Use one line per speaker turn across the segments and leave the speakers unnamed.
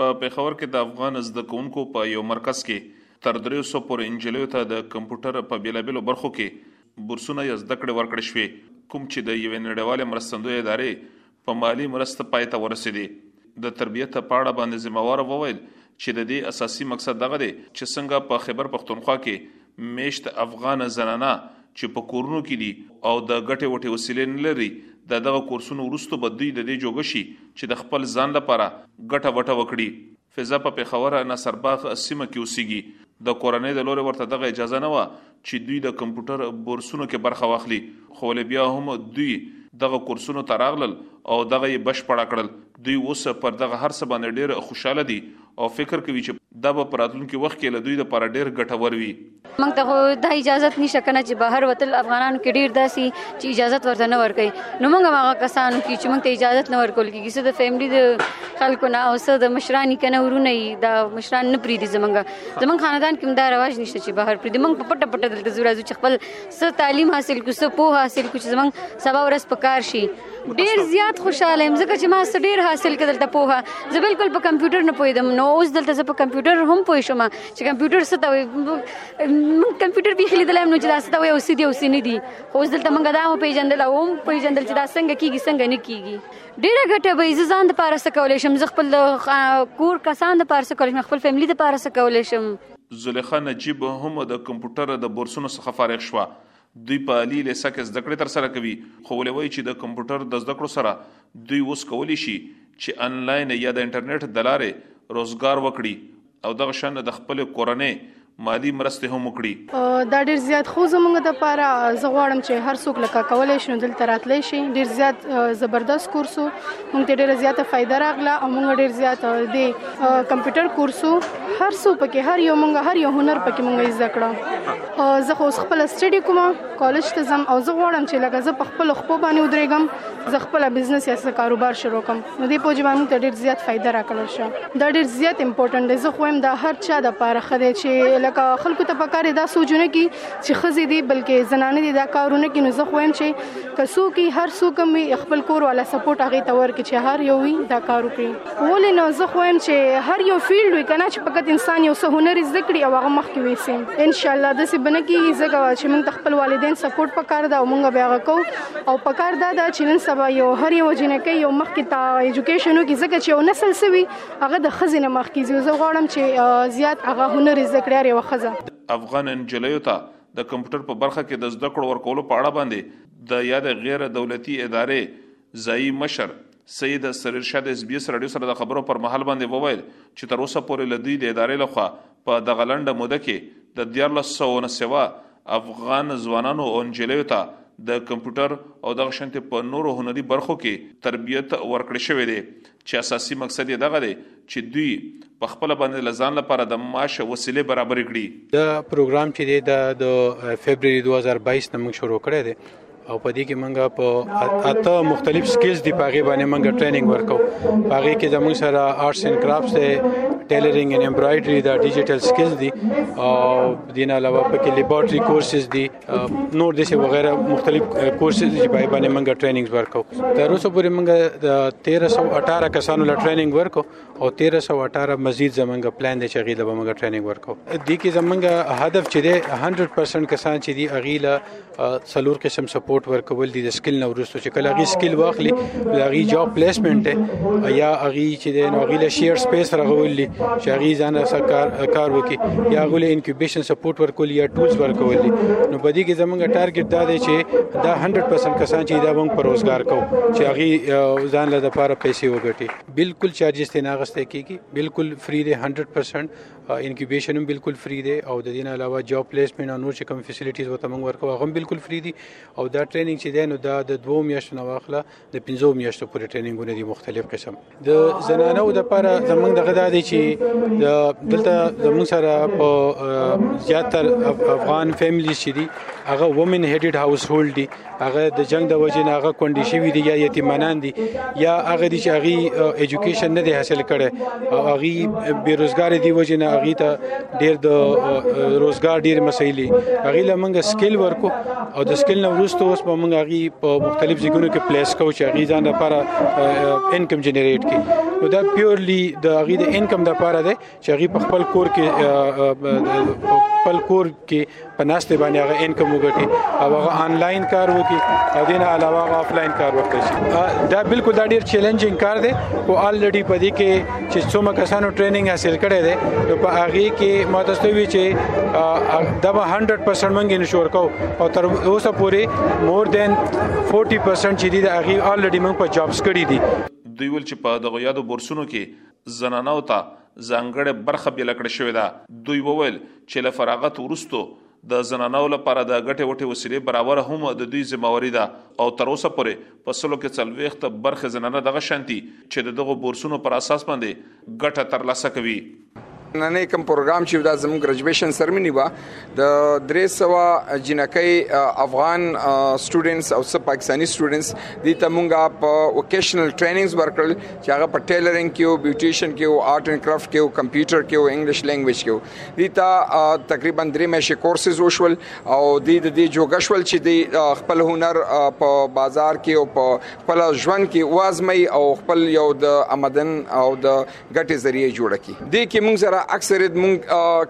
په پېښور کې د افغان زده کوونکو په یو مرکز کې تر دریو سو پورې نجلیو ته د کمپوټر په بېلابېلو برخو کې بورسونه یا زده کړې ورکړې شوې کوم چې د یوې نړیوالې مرستندوی ادارې په مالي مرسته پای ته ورسېدې د تربیت په اړه باندې ذمه وار وویل چې د دې اساسي مقصد دغه دی چې څنګه په خیبر پښتونخوا کې میشت افغان زنانه چې په کورونو کې دي او د ګټې وټې وسیلې نه لري د دغه کورسونو وروسته به دوی د دې جوګه شي چې د خپل ځان لپاره ګټه وټه وکړي فضا په پیښور نصرباغ سیمه کې اوسېږي د کورنۍ د لورې ورته دغه اجازه نه و چې دوی د کمپیوټر بورسونو کې برخه واخلي خو له بیا هم دوی دغه کورسونو ته راغلل او دغه یې بشپړ کړل دوی اوس پر دغه هر څه باندې ډېر خوشاله دي او فکر کوي چې دا به په راتلونکي وخت کې له دوی لپاره ډېر ګټور وي.
موږ ته خو دا اجازه نشته کنه چې بهر وتل افغانانو کې ډیر داسي چې اجازه ورته نه ورکړي نو موږ هغه کسانو کې چې موږ ته اجازه نه ورکول کیږي څه د فیملی د خلکو نه او څه د مشرانی کنه ورونه یي دا مشران نه پریدي زمونږ زمونږ خاندان کې دا رواج نشته چې بهر پریدي موږ په پټه پټه دلته زورازو چې خپل څه تعلیم حاصل کو څه پوه حاصل کو چې زمونږ سبا ورځ په کار شي ډیر زیات خوشاله یم ځکه چې ما څه ډیر حاصل کړل ته پوها زه بالکل په کمپیوټر نه پوهیدم نو اوس دلته زه په کمپیوټر هم پوه شوم چې کمپیوټر څه ته وي کمپیوټر به خلیدل هم نو چې دا څه ته وي او څه دی او څه نه دی اوس دلته موږ دا هم پیژندل او هم پیژندل چې دا څنګه کیږي څنګه نه کیږي ډیره ګټه به زه ځان د پاره څه کولای شم زه خپل کور کسان د پاره څه کولای شم خپل فیملی د پاره څه کولای شم
زلیخا نجیب هم د کمپیوټر د بورسونو څخه فارغ شوه دوی په الي لېسه کې زده کړې ترسره کوي، خو ولې وايي چې د کمپیوټر د زده کړو سره دوی اوس کولی شي چې انلاین یا د انټرنېټ د لارې روزګار وکړي او دغه شان د خپلې کورنۍ مالي مرستې هم وکړي.
دا ډېر زیات ښه زموږ لپاره، زه غواړم چې هر څوک لکه کولی شي نو دلته راتلی شي، ډېر زیات زبردست کورس و. مونږ ته ډیره زیاته فائدہ راغله او مونږ ډیر زیات د کمپیوټر کورسو هر څو پکې هر یو مونږ هر یو هنر پکې مونږ زده کړو زه خو خپل سټډي کوم کالج ته زم او زه غواړم چې لکه زه په خپل خپل باندې ودرېږم زه خپل بزنس یا څه کاروبار شروع کوم نو دې پوجي باندې ته ډیر زیات فائدہ راکړل شو دا ډیر زیات امپورټنت دی زه خو هم دا هر چا د پاره خره چې لکه خلکو ته پکاره دا سوچونه کی چې خزې دي بلکې زنانه دي دا کارونه کې نو زه خو هم چې کسو کې هر څوک مې خپل کور والا سپورټ هغه ته ورکړي چې هر یو وي دا کار وکړي ولې نو زه خو هم چې هر یو فیلډ وي کنه چې فقط انسان یو څه هنر زده کړي او هغه مخ کې وېسي ان شاء الله د څه بنه کې زګه چې موږ خپل والدین سپورټ پکار دا موږ بیا غکو او پکار دا دا چې نن سبا یو هر یو جنکې یو مخ کې تا ایجوکیشنو کې زګه چې یو نسل سوي هغه د خزینه مخ کې زه غواړم چې زیات هغه هنر زده کړي او خزه
افغان نجلیو ته د کمپیوټر په برخه کې د زده کړو ورکولو په اړه باندې د یادې غیر دولتي ادارې ځايي مشر سید سریر شاه د اس بي اس راډیو سره د خبرو پر مهال باندې وویل چې تر اوسه پورې له دوی د ادارې لخوا په دغه لنډه موده کې د دیارلس سوو نه سوا افغان ځوانانو او نجلیو ته د کمپیوټر او دغه شانتې په نورو هنري برخو کې تربیت ورکړی شوی دی. چې اساسي مقصد یې دغه دی چې دوی په خپله باندې له ځان لپاره د معاش وسیلې برابرې کړي.
دا پروګرام چې دی دا د فبروري 2022 نه موږ شروع کړی دی او په دې کې موږ په اته مختلف سکلز دی پاغه باندې موږ ټریننګ ورکو پاغه کې زموږ سره آرټس اینڈ کرافټس دی ټیلرینګ اینڈ امبرایډری دا ډیجیټل سکلز دی او دین علاوه په کې لیبارټری کورسز دی نور د څه وغیرہ مختلف کورسز چې پای باندې موږ ټریننګز ورکو تر اوسه پورې موږ د 1318 کسانو له ټریننګ ورکو او 1318 مزید زمونږ پلان دی چې غیله به موږ ټریننګ ورکو د کې زمونږ هدف چې دی 100% کسان چې دی غیله څلور قسم سپورټ ورکول دي د سکل نو چې کله غي سکیل واخلي هغه جاب پلیسمنت دی یا هغه چې د نوغي له شیر سپیس راغولي چې هغه ځان سره کار کار وکي یا هغه له انکیوبیشن سپورټ ورکول یا ټولز ورکول دي نو په دې کې زمونږ ټارګټ دا دی چې دا 100% کسان چې دا مونږ پر روزګار کو چې هغه ځان له لپاره پیسې وګټي بالکل چارجز ته نه غسته کیږي بالکل فری دی 100% انکیوبیشن هم بالکل فری دی او د دې علاوه جاب پلیسمنت او نور چې کوم فیسیلیټیز وته موږ ورکو هغه هم بالکل فری دي او دا ټریننګ چې دی نو دا د دوو میاشتو نه واخله د پنځو میاشتو پورې ټریننګونه دي مختلف قسم د زنانو د لپاره زمونږ دغه دا دی چې د دلته زمونږ سره په زیاتر افغان فیملی چې دي هغه وومن هډډ هاوس هولډ دي هغه د جنگ د وجې نه هغه کونډې شوي دي یا یتیمانان دي یا هغه دي چې هغه اډوکیشن نه دی حاصل کړي او هغه بیروزګار دي وجې نه هغه ته ډیر د روزګار ډیر مسایلی هغه لمنګ سکیل ورکو او د سکل نه وروسته اوس به موږ هغه په مختلف ځایونو کې پلیس کوو چې هغه ځان لپاره انکم جنریټ کړي نو دا پیورلی د هغه د انکم لپاره دی چې هغه په خپل کور کې خپل کور کې په ناشته باندې هغه انکم وګټي او هغه انلاین کار وکړي او دین علاوه هغه افلاین کار وکړي دا بالکل دا ډیر چیلنجینګ کار دی او الریډي په دې کې چې څومره کسانو ټریننګ حاصل کړي دي نو په هغه کې ماته وی چې دا به 100% مونږ انشور کو او تر اوسه پورې مور دین 40% چې دي دا هغه الریډي مونږ په جابز کړي دي
دوی ول چې په دغه یادو بورسونو کې زنانو ته ځانګړې برخه بل کړې شوې ده دوی وویل چې لفراغت ورستو د زنانو لپاره د ګټې وټې وسیلې برابر هم د دوی ذمہواري ده او تر اوسه پورې په سلو کې څلوېښت برخې زنانه دغه شانتي چې د دغو بورسونو پر اساس باندې ګټه ترلاسه کوي
نننې کوم پروګرام چې دا زموږ ګریجویشن سرمنی و د 300 جنکۍ افغان سټوډنټس او سب پاکستانی سټوډنټس د ته مونږه په وکیشنل ټریننګز ورکړل چې هغه په ټیلرینګ کې او بیوټیشن کې او آرټ اینډ کرافټ کې او کمپیوټر کې او انګلیش لینګویج کې دی ته تقریبا درې میاشتې کورسز وشول او دی د دې جوګه شول چې دی خپل هنر په بازار کې او په خپل ژوند کې وازمي او خپل یو د آمدن او د ګټې ذریعہ جوړ کړي دی کې موږ سره اکثر موږ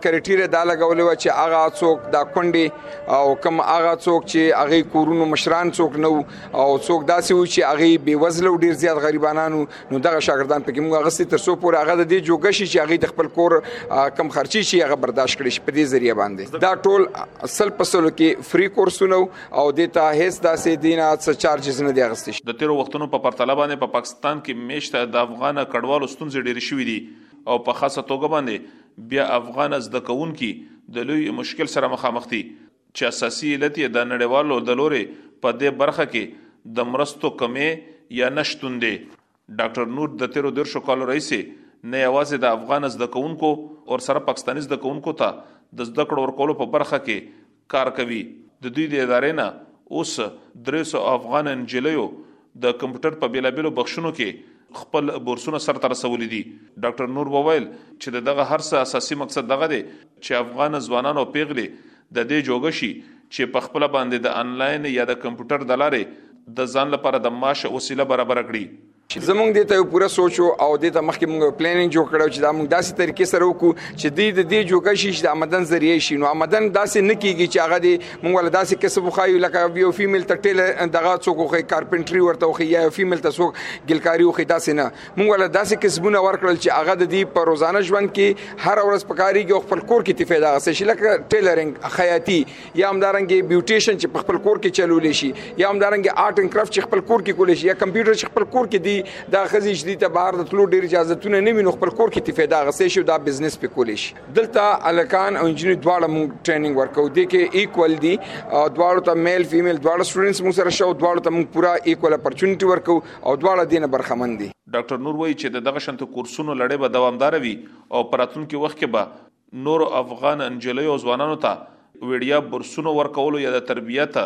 کریټیره دا لګولې و چې هغه څوک دا کونډې او کم هغه څوک چې هغه کورونو مشران څوک نو او څوک داسې و چې هغه بیوزله ډیر زیات غریبانانو نو دغه شاګردان پکې موږ غستی تر څو پورې هغه د دې جوګه شي چې هغه د خپل کور کم خرچي شي هغه برداشت کړي شي په دې ذریعہ باندې دا ټول اصل پسلو کې فری کورسونه او د ته هیڅ داسې دینه څه چارجز نه دی غستی شي
د تیر وختونو په پرتله باندې په پاکستان کې میشته د افغان کډوالو ستونزې ډېرې شوې دي او په خاصه توګه باندې بیا افغان زده کوونکي د لوی مشکل سره مخامخ دي چې اساسي علت یې د نړیوالو د لورې په دې برخه کې د مرستو کمې یا نه شتون دی. ډاکټر نور د تېرو دېرشو کالو راهیسې نه یوازې د افغان زده کوونکو اور سره پاکستاني زده کوونکو ته د زده کړو ورکولو په برخه کې کار کوي، د دوی د ادارې نه اوس درې سوه افغان نجلیو د کمپیوټر په بیلابیلو بخشونو کې خپل بورسونه سرته رسولي دي. ډاکټر نور وویل چې د دغه هر څه اساسي مقصد دغه دی چې افغان ځوانان او پیغلې د دې جوګه شي چې په خپله باندې د انلاین یا د کمپیوټر د لارې د ځان لپاره د معاش وسیله برابره کړي.
زموږ دې ته یو پوره سوچ و او دې ته مخکې موږ یو پلانینګ جوړ کړی و چې دا موږ داسې طریقې سره وکړو چې دوی د دې جوګه شي چې د آمدن ذریعه یې شي، نو آمدن داسې نه کېږي چې هغه دې مونږ ول داسې کسب خایو لکه یو فیمیل ته ټیل دغه څوک خو کارپنټري ورته خو یا فیمیل ته څوک ګلکاری خو داسې نه مونږ ول داسې کسبونه ورکړل چې هغه د دې په روزانه ژوند کې هر ورځ پکاري او خپل کور کې تفیدا غسه شي لکه ټیلرینګ خیاطي یا همدارنګ بیوټیشن چې خپل کور کې چلول شي یا همدارنګ آرټ اینډ کرافټ چې خپل کور کې کول شي یا کمپیوټر چې خپل کور کې دی دا خزي چې دی ته بهر د تلو ډیر اجازه تونه نه ویني خپل کور کې تفیدا غسه شي دا بزنس په کول شي دلته الکان او انجینری دواړه مونږ ټریننګ ورکو دي کې ایکوال دي دواړو ته میل فیمیل دواړه سټوډنټس مو سره شو دواړو ته مونږ پورا ایکوال اپورتونټی ورکو او دواړه دینه برخمن دي
ډاکټر نور وایي چې د دغه شانته کورسونو لړۍ به دوامداره وي او په راتلونکي وخت کې به نورو افغان نجلیو او ځوانانو ته وړیا بورسونو ورکولو یا د تربیت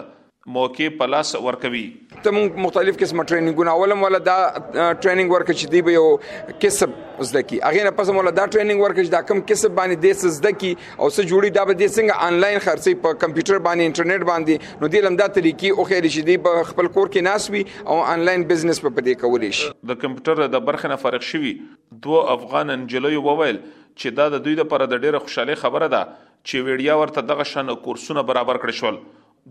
موقع په لاس ورکوي
ته موږ مختلف قسمه ټریننګونه اولم ولا دا ټریننګ ورکړي چې دی به یو کسب زده کی هغه نه پس مولا دا ټریننګ ورکړي دا کم کسب باندې د څه زده کی او څه جوړي دا به د څنګه انلاین خرڅي په کمپیوټر باندې انټرنیټ باندې نو دلم دا طریقې او خیر چې دی په خپل کور کې ناس وي او انلاین بزنس په پدې کولې شي
د کمپیوټر د برخې نه فرق شوی دوه افغان انجلۍ وویل چې دا د دوی لپاره د ډیره خوشاله خبره ده چې ویډیا ورته دغه شان کورسونه برابر کړی شول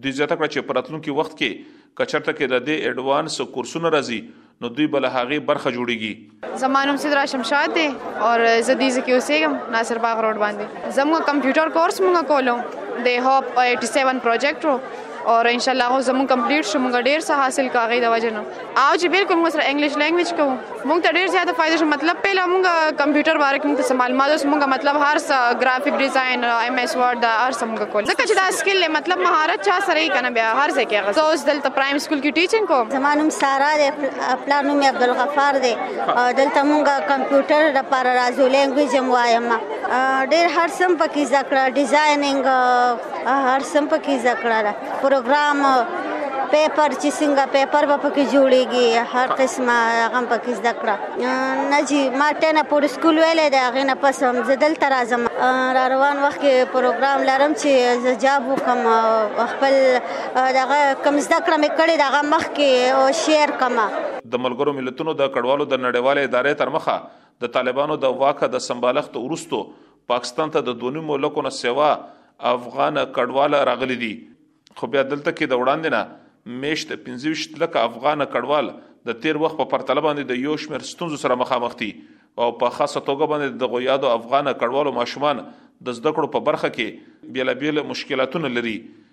دوی زیاته کړه چې په راتلونکي وخت کې که چېرته کې د دې اډوانس کورسونه راځي نو دوی به له هغې برخه جوړیږي.
زما نوم سدرا شمشاد دی او زه دې ځکه اوسېږم ناصر باغ روډ باندې زموږ کمپیوټر کورس موږ کولو د هاپ 87 پروجیکټ او ان شاء الله زموږ کمپلیټ شو موږ ډیر څه حاصل کاغې د وجنه او چې بالکل موږ سره انګلیش لانګویج کوو موږ ته ډیر زیاته فائدہ شو مطلب پهله موږ کمپیوټر باره کې موږ ته معلومات اوس موږ مطلب هر څه ګرافیک ډیزاین ایم ایس ورډ دا هر څه موږ کول ځکه چې دا سکل مطلب مهارت چا سره یې کنه بیا هر ځای کې هغه زه اوس دلته پرایم سکول کې ټیچینګ کوم
زما نوم سارا دی پلار نوم یې عبدالغفار دی او دلته موږ کمپیوټر لپاره راځو لانګویج هم وایم ډیر هر څه پکې زده کړه ډیزاینینګ هر څه پکې زده کړه پروګرام پیپر چې څنګه پیپر به پکې جوړیږي هر قسمه هغه پکې زده کړه نه جی ما ټنه پور سکول ویلې دا غنه پس هم زدل تر ازم را روان وخت کې پروګرام لرم چې زجاب وکم خپل دغه کم زده کړه مې کړې دغه مخ کې او شیر کما
د ملګرو ملتونو د کډوالو د نړیوالې ادارې تر مخه د طالبانو د واکه د سمبالښت ورستو پاکستان ته د دونی ملکو نه سوا افغان کډواله راغلي دي خو بیا دلته کې د وړاندې نه میشت 25 لک افغان کډوال د تیر وخت په پرتله باندې د یو شمېر ستونزو سره مخامخ دي او په خاصه توګه باندې د غویادو افغان کډوالو ماشومان د زده کړو په برخه کې بیلابیل مشکلاتونه لري